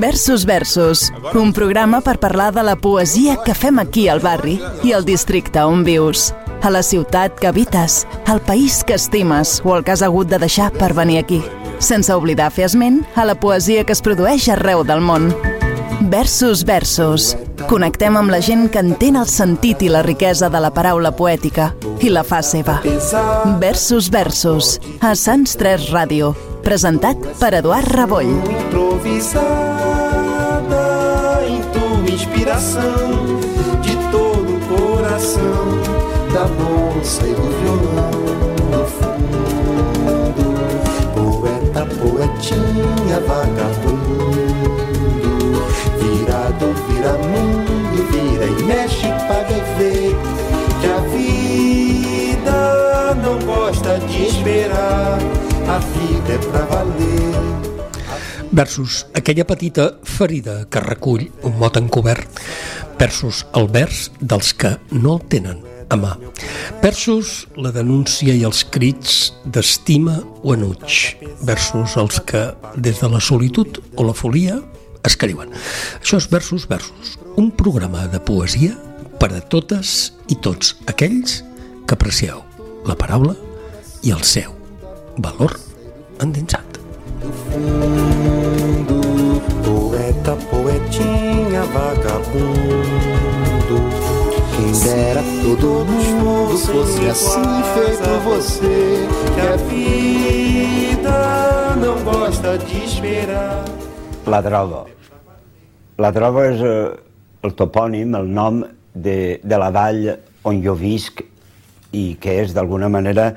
Versus Versus, un programa per parlar de la poesia que fem aquí al barri i al districte on vius, a la ciutat que habites, al país que estimes o el que has hagut de deixar per venir aquí, sense oblidar fer esment a la poesia que es produeix arreu del món. Versus Versus. Connectem amb la gent que entén el sentit i la riquesa de la paraula poètica i la fa seva. Versus Versus. A Sants 3 Ràdio. Presentat per Eduard Raboll. Improvisada em tua inspiração de todo o coração da moça e do violão no fundo. Poeta, poetinha, vagabundo, versus aquella petita ferida que recull un mot encobert. Versus el vers dels que no el tenen a mà. Versus la denúncia i els crits d'estima o enuig. Versus els que des de la solitud o la folia escriuen. Això és Versus Versus, un programa de poesia per a totes i tots aquells que aprecieu la paraula i el seu valor endinsat. fundo, poeta, poetinha, vagabundo. Quem dera todo mundo fosse assim feito você, que a vida não gosta de esperar. La droga. La droga és eh, el topònim, el nom de, de la vall on jo visc i que és d'alguna manera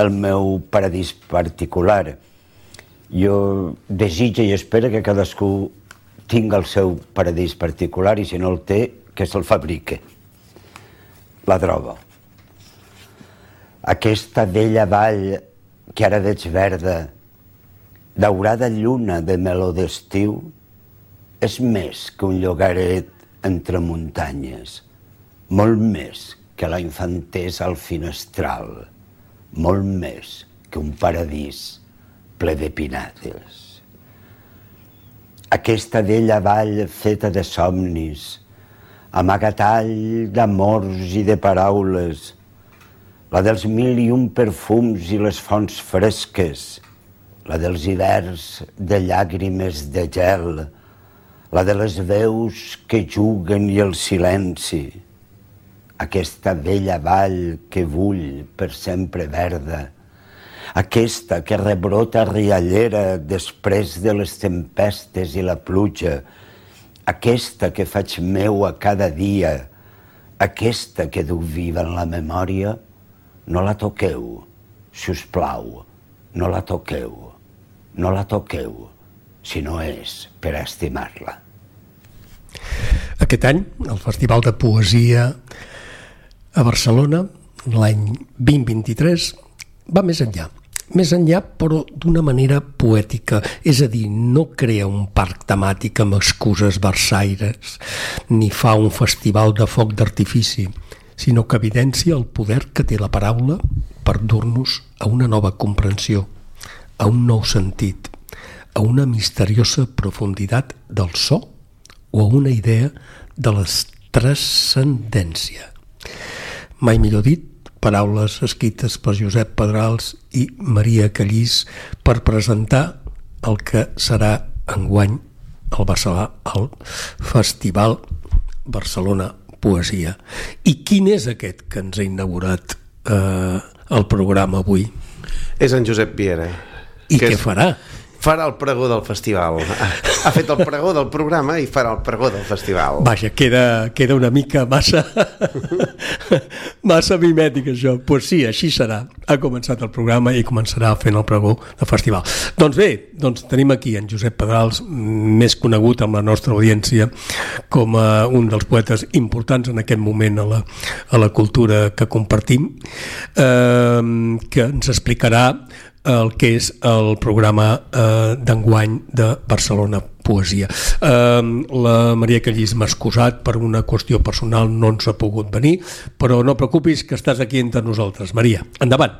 el meu paradís particular. Jo desitjo i espero que cadascú tingui el seu paradís particular i si no el té, que se'l fabrique. La droga. Aquesta vella vall que ara veig verda, daurada lluna de meló d'estiu, és més que un llogaret entre muntanyes, molt més que la infantesa al finestral, molt més que un paradís ple de pinades. Aquesta vella vall feta de somnis, amagatall d'amors i de paraules, la dels mil i un perfums i les fonts fresques, la dels hiverns de llàgrimes de gel, la de les veus que juguen i el silenci, aquesta vella vall que bull per sempre verda, aquesta que rebrota riallera després de les tempestes i la pluja, aquesta que faig meu a cada dia, aquesta que du viva en la memòria, no la toqueu, si us plau, no la toqueu, no la toqueu, si no és per estimar-la. Aquest any, el Festival de Poesia a Barcelona, l'any 2023, va més enllà. Més enllà, però d'una manera poètica, és a dir, no crea un parc temàtic amb excuses versaires, ni fa un festival de foc d'artifici, sinó que evidencia el poder que té la paraula per dur-nos a una nova comprensió, a un nou sentit, a una misteriosa profunditat del so o a una idea de la transcendència. Mai millor dit, paraules escrites per Josep Pedrals i Maria Callís per presentar el que serà enguany el Barcelona, el Festival Barcelona Poesia. I quin és aquest que ens ha inaugurat eh, el programa avui? És en Josep Viera. I que què és- farà? Farà el pregó del festival. Ha fet el pregó del programa i farà el pregó del festival. Vaja, queda, queda una mica massa massa mimètic això. Doncs pues sí, així serà. Ha començat el programa i començarà fent el pregó de festival. Doncs bé, doncs tenim aquí en Josep Pedrals, més conegut amb la nostra audiència com a un dels poetes importants en aquest moment a la, a la cultura que compartim, eh, que ens explicarà el que és el programa eh, d'enguany de Barcelona Poesia. Eh, la Maria Callís m'ha excusat per una qüestió personal, no ens ha pogut venir, però no preocupis que estàs aquí entre nosaltres. Maria, endavant.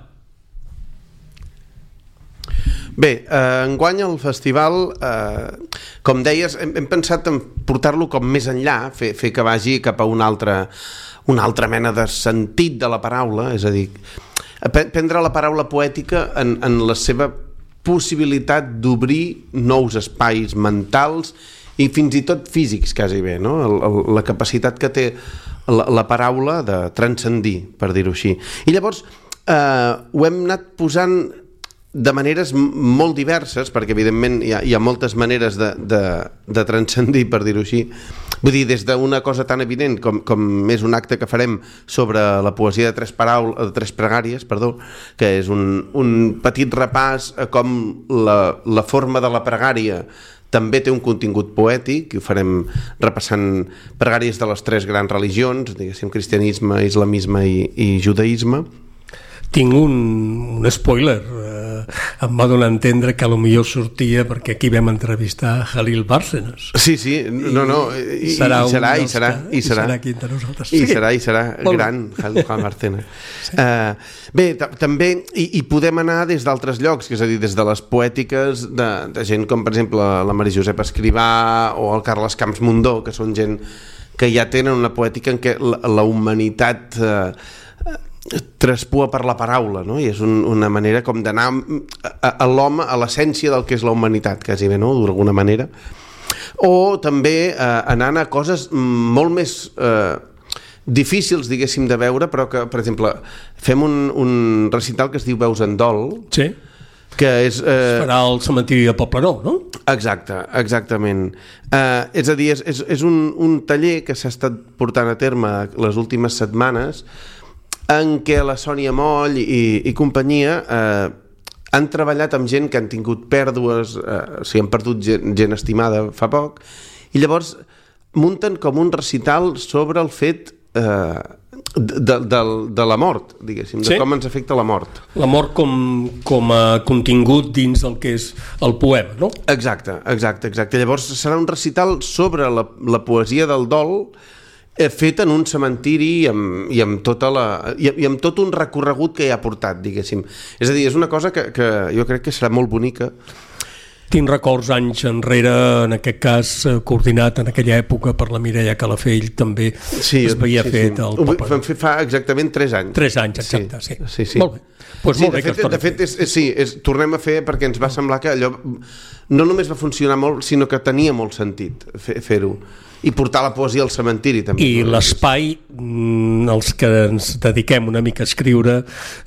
Bé, eh, enguany el festival, eh, com deies, hem, hem pensat en portar-lo com més enllà, fer, fer que vagi cap a una altra, una altra mena de sentit de la paraula, és a dir, prendre la paraula poètica en, en la seva possibilitat d'obrir nous espais mentals i fins i tot físics, quasi bé, no? El, la capacitat que té la, la paraula de transcendir, per dir-ho així. I llavors eh, ho hem anat posant de maneres molt diverses, perquè evidentment hi ha, hi ha moltes maneres de, de, de transcendir, per dir-ho així. Vull dir, des d'una cosa tan evident com, com és un acte que farem sobre la poesia de tres, paraules, de tres pregàries, perdó, que és un, un petit repàs a com la, la forma de la pregària també té un contingut poètic, i ho farem repassant pregàries de les tres grans religions, diguéssim, cristianisme, islamisme i, i judaïsme. Tinc un, un spoiler. Em va donar a entendre que a lo millor sortia perquè aquí vam entrevistar Halil Bárcenas. Sí, sí, no, no, i, i serà, i serà, i serà, que- i serà, serà aquí entre nosaltres. I Sí. serà, i serà Molt gran, Juan Marcena. sí. uh, bé, ta- també, i, i podem anar des d'altres llocs, que és a dir, des de les poètiques de, de gent com, per exemple, la Maria Josep Escrivà o el Carles Camps Mundó, que són gent que ja tenen una poètica en què la, la humanitat eh, traspua per la paraula, no? i és un, una manera com d'anar a, l'home, a l'essència del que és la humanitat, quasi bé, no? d'alguna manera. O també eh, anant a coses molt més eh, difícils, diguéssim, de veure, però que, per exemple, fem un, un recital que es diu Veus en dol, Sí. que és... Eh, Farà el cementiri de Poblenou, no? Exacte, exactament. Uh, és a dir, és, és, és un, un taller que s'ha estat portant a terme les últimes setmanes en què la Sònia Moll i, i companyia eh, han treballat amb gent que han tingut pèrdues, eh, o sigui, han perdut gent, gent estimada fa poc, i llavors munten com un recital sobre el fet eh, de, de, de, de la mort, diguéssim, de Sí. com ens afecta la mort. L'amor com, com a contingut dins del que és el poema, no? Exacte, exacte, exacte. Llavors serà un recital sobre la, la poesia del dol fet en un cementiri i amb, i amb, tota la, i, i amb tot un recorregut que hi ha portat, diguéssim. És a dir, és una cosa que, que jo crec que serà molt bonica. Tinc records anys enrere, en aquest cas eh, coordinat en aquella època per la Mireia Calafell, també Sí, es veia sí, fet sí. el Ho Poble. vam fer fa exactament 3 anys. Tres anys, exacte, sí. sí, sí. Molt bé. Pues sí, molt bé de que fet, de fet és, és, sí, és, tornem a fer perquè ens va semblar que allò no només va funcionar molt, sinó que tenia molt sentit fer- fer-ho. I portar la poesia al cementiri, també. I no? l'espai, mm, els que ens dediquem una mica a escriure,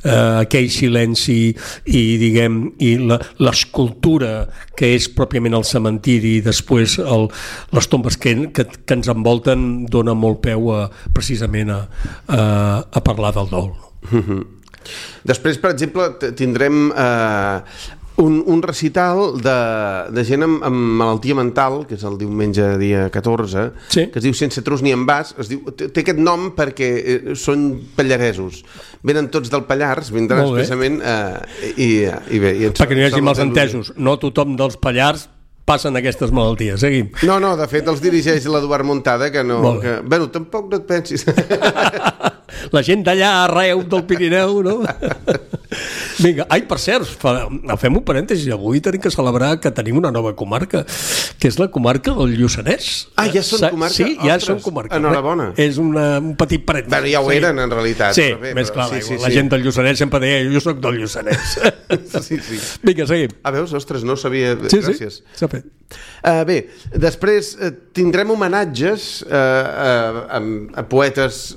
eh, aquell silenci i, diguem, i la- l'escultura que és pròpiament el cementiri i després el, les tombes que, que, que ens envolten dona molt peu a, precisament a, a, a parlar del dol. Després, per exemple, tindrem eh, un, un recital de, de gent amb, amb malaltia mental, que és el diumenge dia 14, Sí. que es diu Sense trus ni envàs. Es diu, té, té aquest nom perquè eh, són pallaresos. Venen tots del Pallars, vindran Molt bé. expressament eh, i, i bé... I ens, Perquè no hi hagi són mals els al·lusions. entesos. No tothom dels Pallars passen aquestes malalties. Seguim. No, no, de fet els dirigeix l'Eduard Muntada, que no... Molt. Que, bueno, tampoc no et pensis. La gent d'allà arreu del Pirineu, no? Vinga, ai, per cert, fa, fem un parèntesi, avui tenim que celebrar que tenim una nova comarca, que és la comarca del Lluçanès. Ah, ja són comarca? Sí, ja Ostres, són comarca. enhorabona. És una, un petit parèntesi. bueno, ja ho Sí. eren, en realitat. Sí, però bé, més però clar, sí, sí, sí, la sí. gent del Lluçanès sempre deia jo sóc del Lluçanès. Sí, sí. Vinga, seguim. Ah, veus? Ostres, no sabia. Sí, Gràcies. sí, s'ha fet. Uh, bé, després uh, tindrem homenatges uh, uh, a, a poetes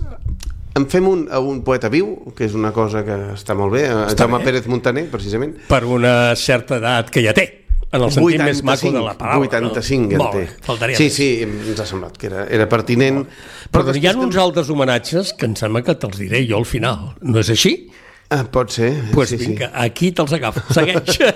en fem un, a un poeta viu, que és una cosa que està molt bé, Està Jaume bé. Pérez Montaner, precisament. Per una certa edat que ja té, en el sentit més maco de la paraula. 85 no? en té. faltaria sí, més. sí, ens ha semblat que era, era pertinent. Però, hi ha uns altres homenatges que em sembla que te'ls diré jo al final. No és així? Ah, pot ser. Doncs pues sí, vinga, aquí te'ls agafo. Segueix. Sí.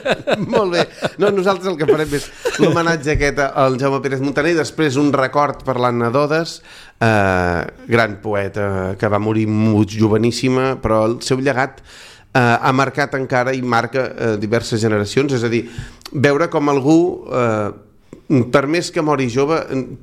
Molt bé. No, nosaltres el que farem és l'homenatge aquest al Jaume Pérez Montaner i després un record per l'Anna Dodes, eh, gran poeta que va morir molt joveníssima, però el seu llegat eh, ha marcat encara i marca eh, diverses generacions, és a dir, veure com algú eh, per més que mori jove,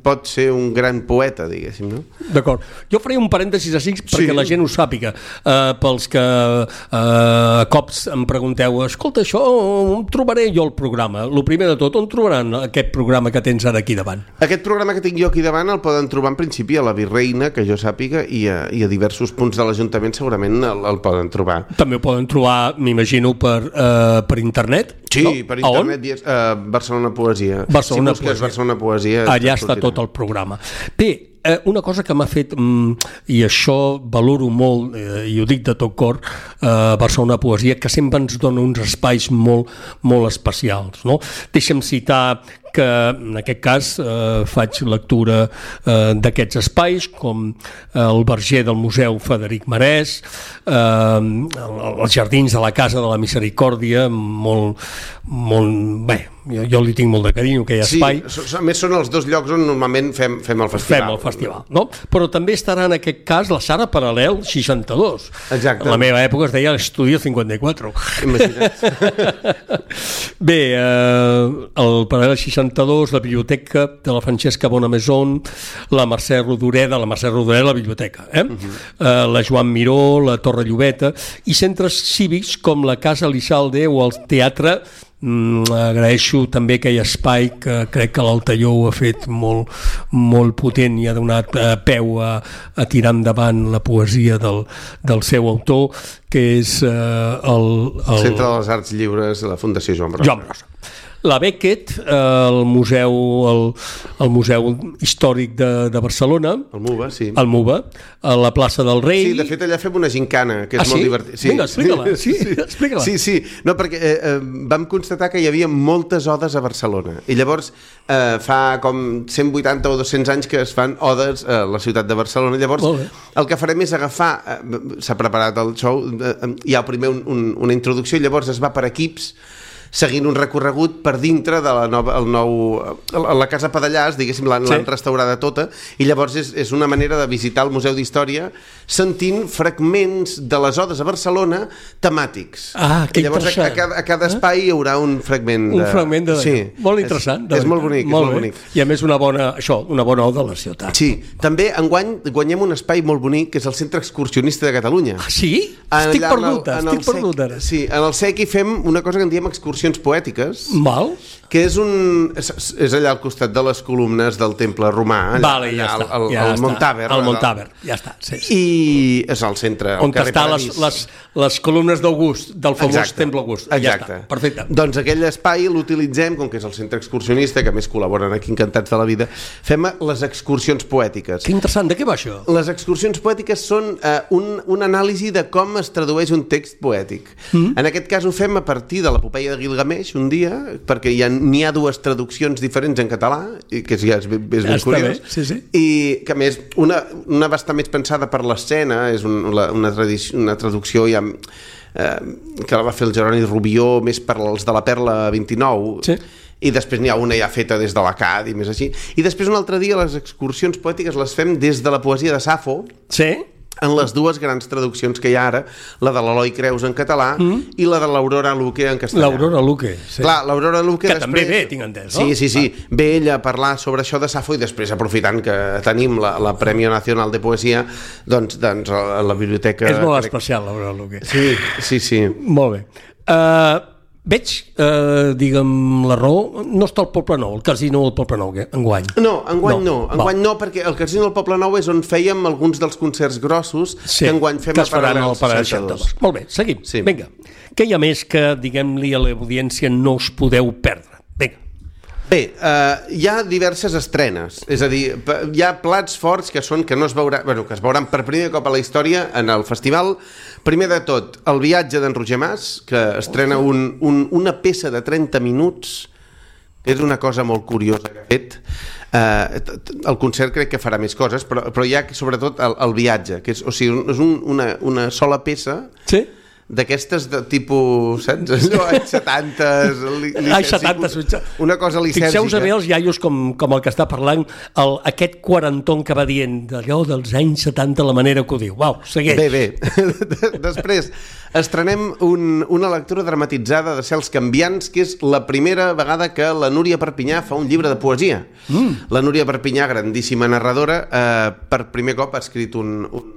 pot ser un gran poeta, diguéssim, no? D'acord. Jo faré un parèntesis així perquè Sí. la gent ho sàpiga. Uh, pels que uh, a cops em pregunteu escolta, això on trobaré jo el programa? El primer de tot, on trobaran aquest programa que tens ara aquí davant? Aquest programa que tinc jo aquí davant el poden trobar en principi a la Virreina, que jo sàpiga, i a, i a diversos punts de l'Ajuntament segurament el, el poden trobar. També ho poden trobar, m'imagino, per, uh, per internet. Sí, no? per A on? internet, uh, Barcelona Poesia. Barcelona si busques Poesia. Barcelona Poesia... Allà està tot el programa. Bé, eh, una cosa que m'ha fet, mm, i això valoro molt, eh, i ho dic de tot cor, eh, Barcelona Poesia, que sempre ens dona uns espais molt, molt especials. No? Deixa'm citar que en aquest cas eh, faig lectura eh, d'aquests espais com eh, el verger del Museu Federic Marès eh, els jardins de la Casa de la Misericòrdia molt, molt bé, jo, jo li tinc molt de carinyo aquell Sí, espai so- a més són els dos llocs on normalment fem, fem el festival. fem el festival, no? Però també estarà en aquest cas la Sara Paral·lel 62. Exacte. En la meva època es deia l'Estudio 54. Imagina't. Bé, eh, el Paral·lel 62, la biblioteca de la Francesca Bonamaison, la Mercè Rodoreda, la Mercè Rodoreda, la biblioteca, eh? Uh -huh. eh, la Joan Miró, la Torre Llobeta, i centres cívics com la Casa Lizalde o el Teatre Mm, agraeixo també aquell espai que crec que l'Altaió ho ha fet molt, molt potent i ha donat eh, peu a, a tirar endavant la poesia del, del seu autor que és eh, el, el, Centre de les Arts Lliures de la Fundació Joan Brossa. Joan Brossa. La Beckett, eh, el museu, el, el museu històric de, de Barcelona, El MUBA, sí. el MUBA, a la plaça del Rei. Sí, de fet allà fem una gincana, que és Ah, molt sí? divertit. Vinga, explica-la. Sí, explica-la. Sí, sí, no, perquè eh, eh, vam constatar que hi havia moltes odes a Barcelona i llavors eh, fa com 180 o 200 anys que es fan odes a la ciutat de Barcelona. Llavors Molt el que farem és agafar, eh, s'ha preparat el show, eh, hi ha primer un, un, una introducció i llavors es va per equips seguint un recorregut per dintre de la nova, el nou, la la Casa Padellàs, diguéssim, l'han Sí. restaurada tota, i llavors és, és una manera de visitar el Museu d'Història sentint fragments de les odes a Barcelona temàtics. Ah, que I llavors a, a, cada, a cada espai hi haurà un fragment un de... fragment de Sí, molt interessant. És, és molt bonic, és molt bé. bonic. I a més una bona, això, una bona oda a la ciutat. Sí, també enguany guanyem un espai molt bonic que és el Centre Excursionista de Catalunya. Ah, sí? Allà estic en el- el estic SEC perdut ara. Sí, en el SEC hi fem una cosa que en diem excursions poètiques, Val? que és un... És, és allà al costat de les columnes del temple romà, allà, Vale, ja allà, està. al, ja al està. Montaver. Al allà. Montaver, ja està. Sí, sí. I és al centre, al On carrer està les, Paradís. les, les columnes d'August, del famós Exacte. Temple August. Exacte. Ja està, perfecte. Doncs aquell espai l'utilitzem, com que és el centre excursionista, que més col·laboren aquí encantats de la vida, fem les excursions poètiques. Que interessant, de què va això? Les excursions poètiques són eh, un, un anàlisi de com es tradueix un text poètic. Mm. En aquest cas ho fem a partir de l'epopeia de Gilgamesh un dia, perquè hi ha, n'hi ha dues traduccions diferents en català, i que ja és, és Ja ben està curiós. bé, sí, sí. I que a més, una, una va estar més pensada per l'escena, és un, la, una, tradició, una traducció ja, eh, que la va fer el Jeroni Rubió més per als de la Perla 29, Sí. i després n'hi ha una ja feta des de l'ACAD i més així. I després un altre dia les excursions poètiques les fem des de la poesia de Safo, Sí? En les dues grans traduccions que hi ha ara, la de l'Eloi Creus en català mm. i la de l'Aurora Luque en castellà. L'Aurora Luque. Sí. Clar, l'Aurora Luque Que després... també ve, tinc entès, no? Sí, sí, sí. Ve ella a parlar sobre això de Safo i després, aprofitant que tenim la, la Premi Nacional de Poesia, doncs, doncs a la biblioteca... És molt especial, l'Aurora Luque. Sí, sí, sí. Molt bé. Uh, veig, uh, digue'm la raó, no està al Poble Nou, el casino del Poble Nou, que, enguany. No, enguany no, No, enguany no, perquè el Casino del Poble Nou és on fèiem alguns dels concerts grossos que enguany fem que a Paral·lel al Paral·lel 62. 62. Molt bé, seguim. Sí. Vinga. Què hi ha més que, diguem-li a l'audiència, no us podeu perdre? Bé, uh, hi ha diverses estrenes, és a dir, hi ha plats forts que són que no es veurà, bueno, que es veuran per primer cop a la història en el festival. Primer de tot, el viatge d'en Roger Mas, que estrena un, un, una peça de 30 minuts, que és una cosa molt curiosa que ha fet. Uh, el concert crec que farà més coses, però, però hi ha sobretot el, el viatge, que és, o sigui, és un, una, una sola peça Sí? D'aquestes de tipus, saps? Allò, anys 70, li, li, Ai, 70, sí, una cosa licèrgica. Fixeu-vos bé els iaios com, com el que està parlant, el, aquest quaranton que va dient d'allò dels anys 70, la manera que ho diu. Uau, segueix. Bé, bé. Després, estrenem un, una lectura dramatitzada de Cels Canviants, que és la primera vegada que la Núria Perpinyà fa un llibre de poesia. Mm. La Núria Perpinyà, grandíssima narradora, eh, per primer cop ha escrit un, un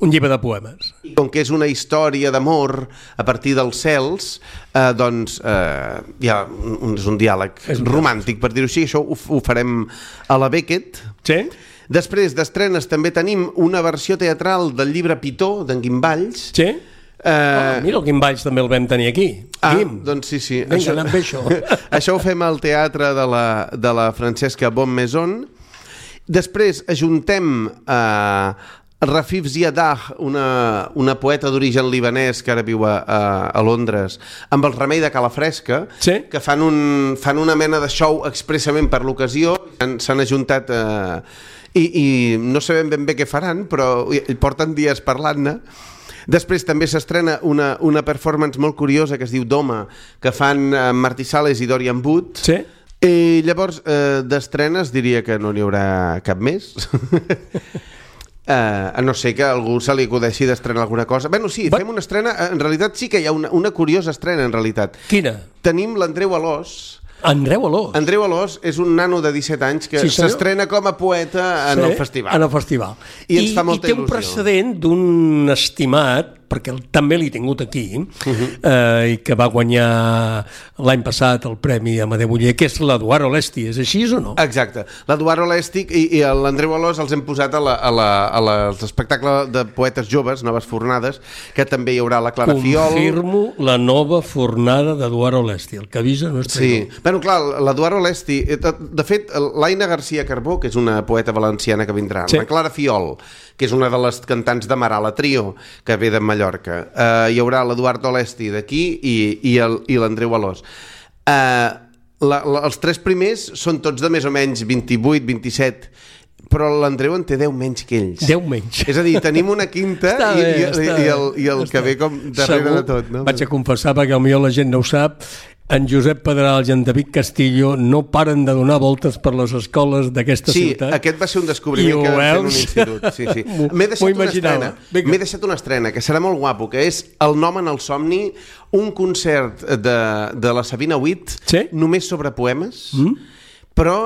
un llibre de poemes. I com que és una història d'amor a partir dels cels, eh, doncs eh, hi ha un, és un diàleg És un romàntic, per dir-ho així, això ho, ho farem a la Beckett. Sí? Després d'estrenes també tenim una versió teatral del llibre Pitó, d'en Guim Valls. Sí? Eh, Oh, mira, el Quim Valls també el vam tenir aquí. Ah, Quim. doncs sí, sí. Vinga, anem bé, això. això ho fem al teatre de la, de la Francesca Bonmaison. Després ajuntem eh, Rafif Ziadah, una, una poeta d'origen libanès que ara viu a, a, a Londres, amb el remei de Calafresca, Sí. que fan, un, fan una mena de show expressament per l'ocasió. S'han- ajuntat... Eh, i, I no sabem ben bé què faran, però porten dies parlant-ne. Després també s'estrena una, una performance molt curiosa que es diu Doma, que fan eh, Martí Sales i Dorian Wood. Sí? I llavors, eh, d'estrenes diria que no n'hi haurà cap més. a no ser que algú se li acudeixi d'estrenar alguna cosa. Bueno, sí, Va- fem una estrena... En realitat sí que hi ha una, una curiosa estrena, en realitat. Quina? Tenim l'Andreu Alós. Andreu Alós. Andreu Alós és un nano de 17 anys que Sí, s'estrena com a poeta en Sí, el festival. En el festival. I ens fa molta I té un il·lusió. precedent d'un estimat, perquè també l'he tingut aquí, uh. -huh. eh, i que va guanyar l'any passat el Premi Amadeu Uller, que és l'Eduard Olesti. És així o no? Exacte. L'Eduard Olèstic i, i l'Andreu Alós els hem posat a, la, a, la, a la, als espectacles de poetes joves, noves fornades, que també hi haurà la Clara Fiol. Confirmo la nova fornada d'Eduard Olesti. El que avisa no és Sí, traïdor. bueno, clar, l'Eduard Olesti, eh, de de fet, l'Aina García Carbó, que és una poeta valenciana que vindrà, Sí. la Clara Fiol, que és una de les cantants de Marala Trio, que ve de Mallorca, eh, hi haurà l'Eduard Olesti d'aquí i, i i l'Andreu Alós. Eh, la, la, els tres primers són tots de més o menys 28, 27, però l'Andreu en té 10 menys que ells. 10 menys. És a dir, tenim una quinta Està i, bé, i, està i, bé. el, i el que ve com darrere de tot. No? Vaig a confessar, perquè potser la gent no ho sap, en Josep Pedrals i en David Castillo no paren de donar voltes per les escoles d'aquesta Sí, ciutat. aquest va ser un descobriment que vam fer en un institut. Sí, sí. M'he deixat, una estrena, m'he deixat una estrena que serà molt guapo, que és El nom en el somni, un concert de, de la Sabina Witt, Sí? només sobre poemes, mm? però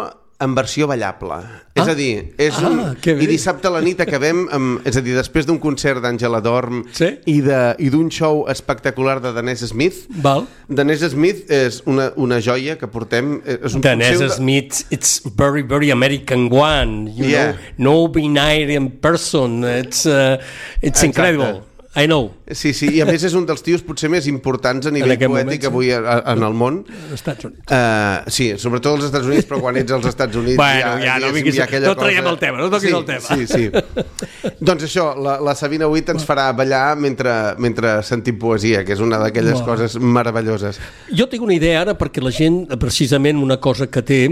en versió ballable. És a dir, és Ah, un... I dissabte a la nit acabem amb... És a dir, després d'un concert d'Àngela Dorm Sí? i d'un show espectacular de Danès Smith, Val. Danès Smith és una, una joia que portem... eh, És un Danès de- Smith, it's very, very American one. You Yeah. know, no binary person. It's, uh, it's Exacte. incredible. I know. Sí, sí, i a més és un dels tios potser més importants a nivell poètic moment, sí. avui a, a, en el món. Als Estats Units. Uh, sí, sobretot als Estats Units, però quan ets als Estats Units Bueno, ja, no diguéssim, vinguis- aquella no traiem cosa- el tema, no toquis sí, el tema. Sí, sí. doncs això, la, la Sabina Witt ens farà ballar mentre, mentre sentim poesia, que és una d'aquelles coses meravelloses. Jo tinc una idea ara perquè la gent, precisament una cosa que té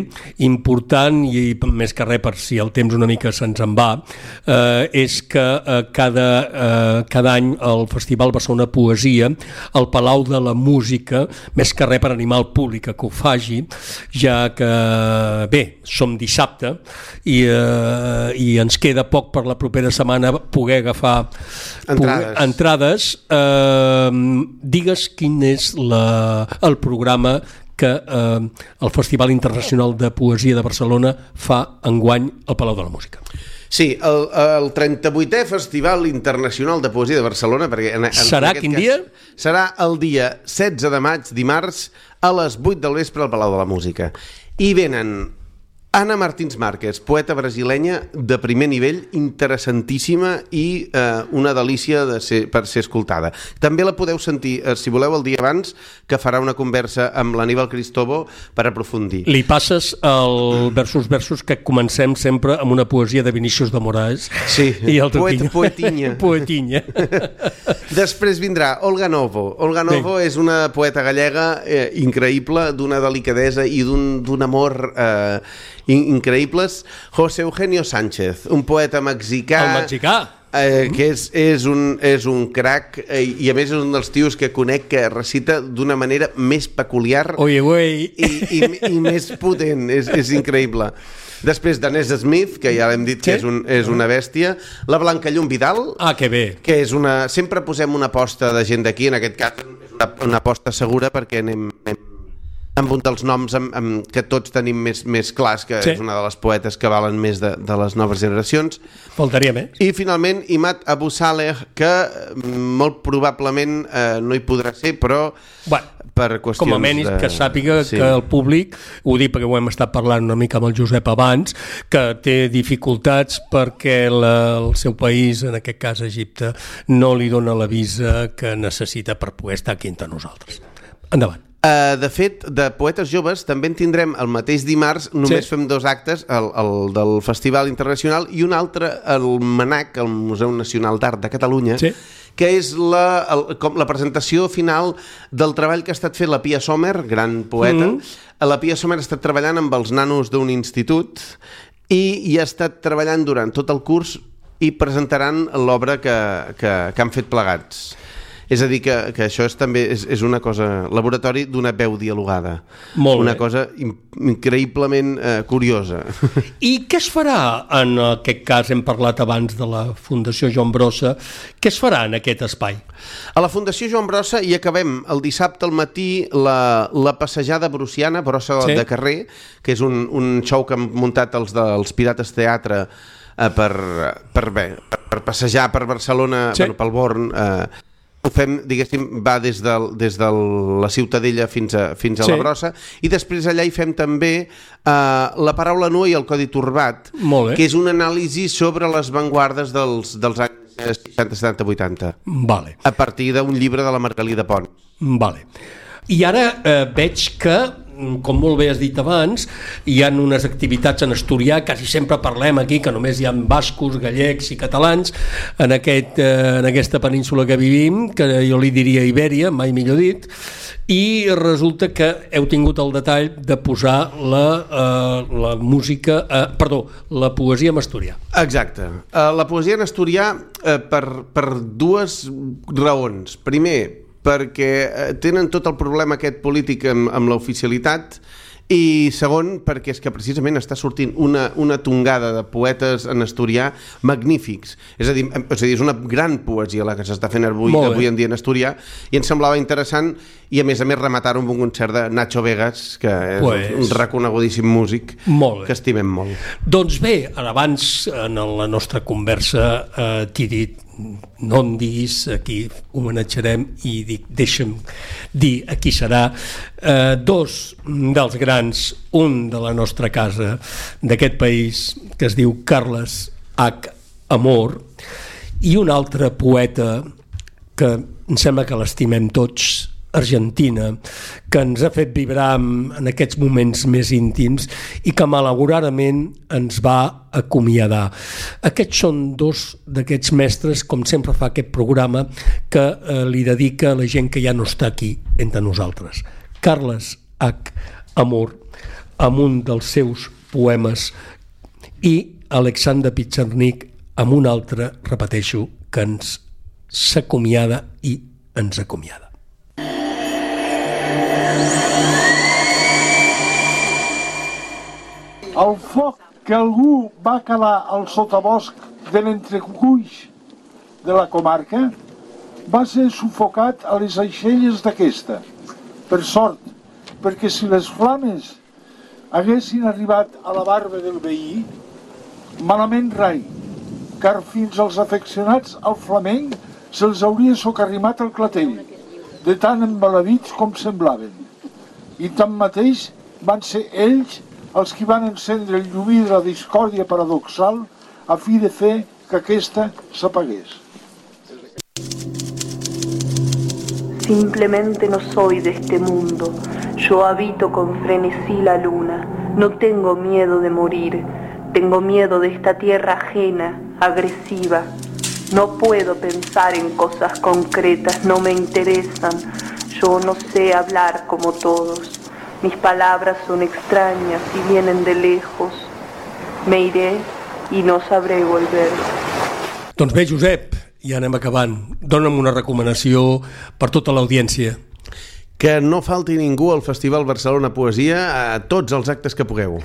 important i més que res per si el temps una mica se'ns en va, eh, és que eh, cada, eh, cada any el Festival Barcelona Poesia al Palau de la Música, més que res per animar el públic a que ho faci, ja que, bé, som dissabte i, eh, i ens queda poc per la propera setmana poder agafar Entrades. Poder, entrades eh, digues quin és la, el programa que eh, el Festival Internacional de Poesia de Barcelona fa enguany al Palau de la Música. Sí, el, el 38è Festival Internacional de Poesia de Barcelona, perquè en, en, Serà en quin cas, dia? Serà el dia 16 de maig, dimarts, a les 8 del vespre al Palau de la Música. I venen Anna Martins Márquez, poeta brasilenya de primer nivell, interessantíssima i eh, una delícia de ser, per ser escoltada. També la podeu sentir, eh, si voleu, el dia abans, que farà una conversa amb l'Aníbal Cristobo per aprofundir. Li passes el versus versus que comencem sempre amb una poesia de Vinícius de Moraes Sí, i el poet- Toquinho. poetinya. poetinya. Després vindrà Olga Novo. Olga Novo és una poeta gallega eh, increïble, d'una delicadesa i d'un amor eh, increïbles. José Eugenio Sánchez, un poeta mexicà... El mexicà. eh, que és, és, un, és un crac eh, i a més és un dels tios que conec que recita d'una manera més peculiar Oye, güey. i, i, i més potent, és, és increïble. Després Danès Smith, que ja l'hem dit que Sí. és, un, és una bèstia, la Blanca Llum Vidal, Ah, que bé. que és una... Sempre posem una aposta de gent d'aquí, en aquest cas és una, una aposta segura perquè anem, anem amb un dels noms amb, amb, que tots tenim més, més clars, que Sí. és una de les poetes que valen més de, de les noves generacions. Faltaria més. I finalment Imad Abu Saleh, que mm, molt probablement eh, no hi podrà ser, però Bueno, per qüestions com a menys de... que sàpiga Sí. que el públic, ho dic perquè ho hem estat parlant una mica amb el Josep abans, que té dificultats perquè la, el seu país, en aquest cas Egipte, no li dona la visa que necessita per poder estar aquí entre nosaltres. Endavant. Uh, de fet, de Poetes Joves també en tindrem el mateix dimarts, només Sí. fem dos actes, el, el del Festival Internacional i un altre al MANAC, el Museu Nacional d'Art de Catalunya, Sí. que és la, el, com la presentació final del treball que ha estat fet la Pia Sommer, gran poeta. Mm. La Pia Sommer ha estat treballant amb els nanos d'un institut i hi ha estat treballant durant tot el curs i presentaran l'obra que, que, que han fet plegats. És a dir, que, que això és també és, és una cosa... Laboratori d'una veu dialogada. Molt una bé. cosa in, increïblement eh, curiosa. I què es farà, en aquest cas hem parlat abans de la Fundació Joan Brossa, què es farà en aquest espai? A la Fundació Joan Brossa hi acabem el dissabte al matí la, la passejada bruciana, Brossa Sí. de carrer, que és un, un show que han muntat els dels Pirates Teatre eh, per, per, bé, per, per passejar per Barcelona, sí. bueno, pel Born, eh, ho fem, diguéssim, va des de, des de la Ciutadella fins a, fins a Sí. la Brossa i després allà hi fem també eh, la paraula nua i el codi torbat que és una anàlisi sobre les vanguardes dels, dels anys 60, 70, 80 Vale. a partir d'un llibre de la Margalida Pont. Vale. I ara eh, veig que, com molt bé has dit abans, hi ha unes activitats en asturià, quasi sempre parlem aquí que només hi ha bascos, gallecs i catalans en, aquest, eh, en aquesta península que vivim, que jo li diria Ibèria, mai millor dit, i resulta que heu tingut el detall de posar la, eh, la música, eh, perdó, la poesia en asturià. Exacte. Uh, la poesia en asturià uh, per, per dues raons. Primer, perquè uh, tenen tot el problema aquest polític amb, amb l'oficialitat i segon, perquè és que precisament està sortint una, una tongada de poetes en asturià magnífics. És a dir, em- és, a dir, és una gran poesia la que s'està fent avui, avui en dia en asturià i ens semblava interessant i a més a més rematar amb un concert de Nacho Vegas, que és Pues- un reconegudíssim músic Molt bé. que estimem molt. Doncs bé, abans en la nostra conversa eh, t'he dit no em diguis a qui homenatjarem i dic, deixa'm dir a qui serà eh, dos dels grans un de la nostra casa d'aquest país que es diu Carles H. Amor i un altre poeta que em sembla que l'estimem tots Argentina, que ens ha fet vibrar en, aquests moments més íntims i que malauradament ens va acomiadar. Aquests són dos d'aquests mestres, com sempre fa aquest programa, que eh, li dedica a la gent que ja no està aquí entre nosaltres. Carles H. Amor, amb un dels seus poemes, i Alexandre Pitzernik amb un altre, repeteixo, que ens s'acomiada i ens acomiada. El foc que algú va calar al sotabosc de l'entrecuix de la comarca va ser sufocat a les aixelles d'aquesta. Per sort, perquè si les flames haguessin arribat a la barba del veí, malament rai, car fins als afeccionats al flamenc se'ls hauria socarrimat el clatell, de tan embaladits com semblaven. I tanmateix van ser ells els qui van encendre el llumí de la discòrdia paradoxal a fi de fer que aquesta s'apagués. Simplemente no soy de este mundo. Yo habito con frenesí la luna. No tengo miedo de morir. Tengo miedo de esta tierra ajena, agresiva. No puedo pensar en cosas concretas, no me interesan. Yo no sé hablar como todos. Mis palabras son extrañas y vienen de lejos. Me iré y no sabré volver. Doncs bé, Josep, ja anem acabant. Dóna'm una recomanació per tota l'audiència. Que no falti ningú al Festival Barcelona Poesia a tots els actes que pugueu.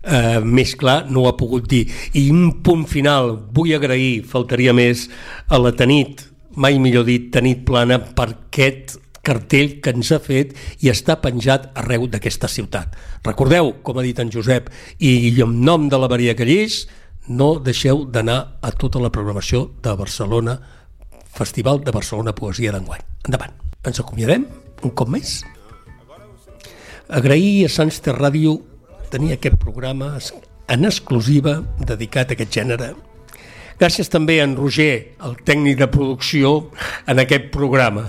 Uh, més clar no ho ha pogut dir. I un punt final, vull agrair, faltaria més, a la Tanit, mai millor dit, Tanit Plana, per aquest cartell que ens ha fet i està penjat arreu d'aquesta ciutat. Recordeu, com ha dit en Josep, i en nom de la Maria Callís, no deixeu d'anar a tota la programació de Barcelona, Festival de Barcelona Poesia d'enguany. Endavant. Ens acomiadem un cop més. Agrair a Sants Ter Ràdio tenir aquest programa en exclusiva dedicat a aquest gènere. Gràcies també a en Roger, el tècnic de producció, en aquest programa.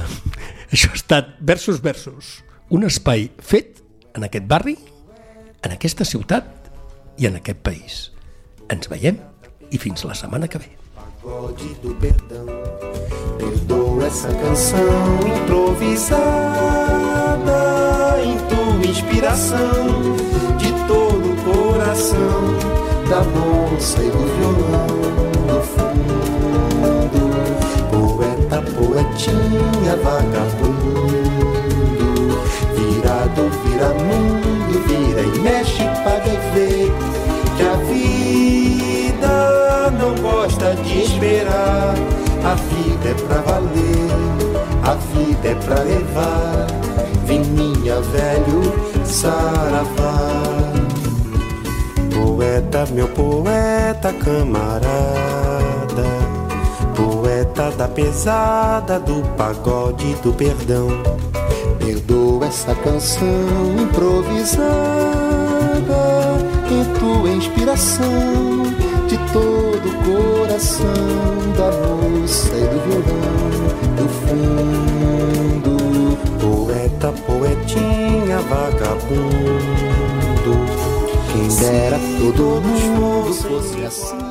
Això ha estat Versos Versos, un espai fet en aquest barri, en aquesta ciutat i en aquest país. Ens veiem i fins la setmana que ve. Pagode do perdão, perdoa essa canção improvisada em tua inspiração de todo o coração da moça e do violão poetinha, vagabundo, virado, vira mundo, vira e mexe para ver que a vida não gosta de esperar. A vida é pra valer, a vida é pra levar. Vininha velho, saravá. Poeta, meu poeta camarada, da pesada do pagode do perdão. Perdoa essa canção improvisada em tua inspiração de todo o coração da moça e do violão do fundo. Poeta, poetinha, vagabundo. Quem dera todo mundo fosse assim.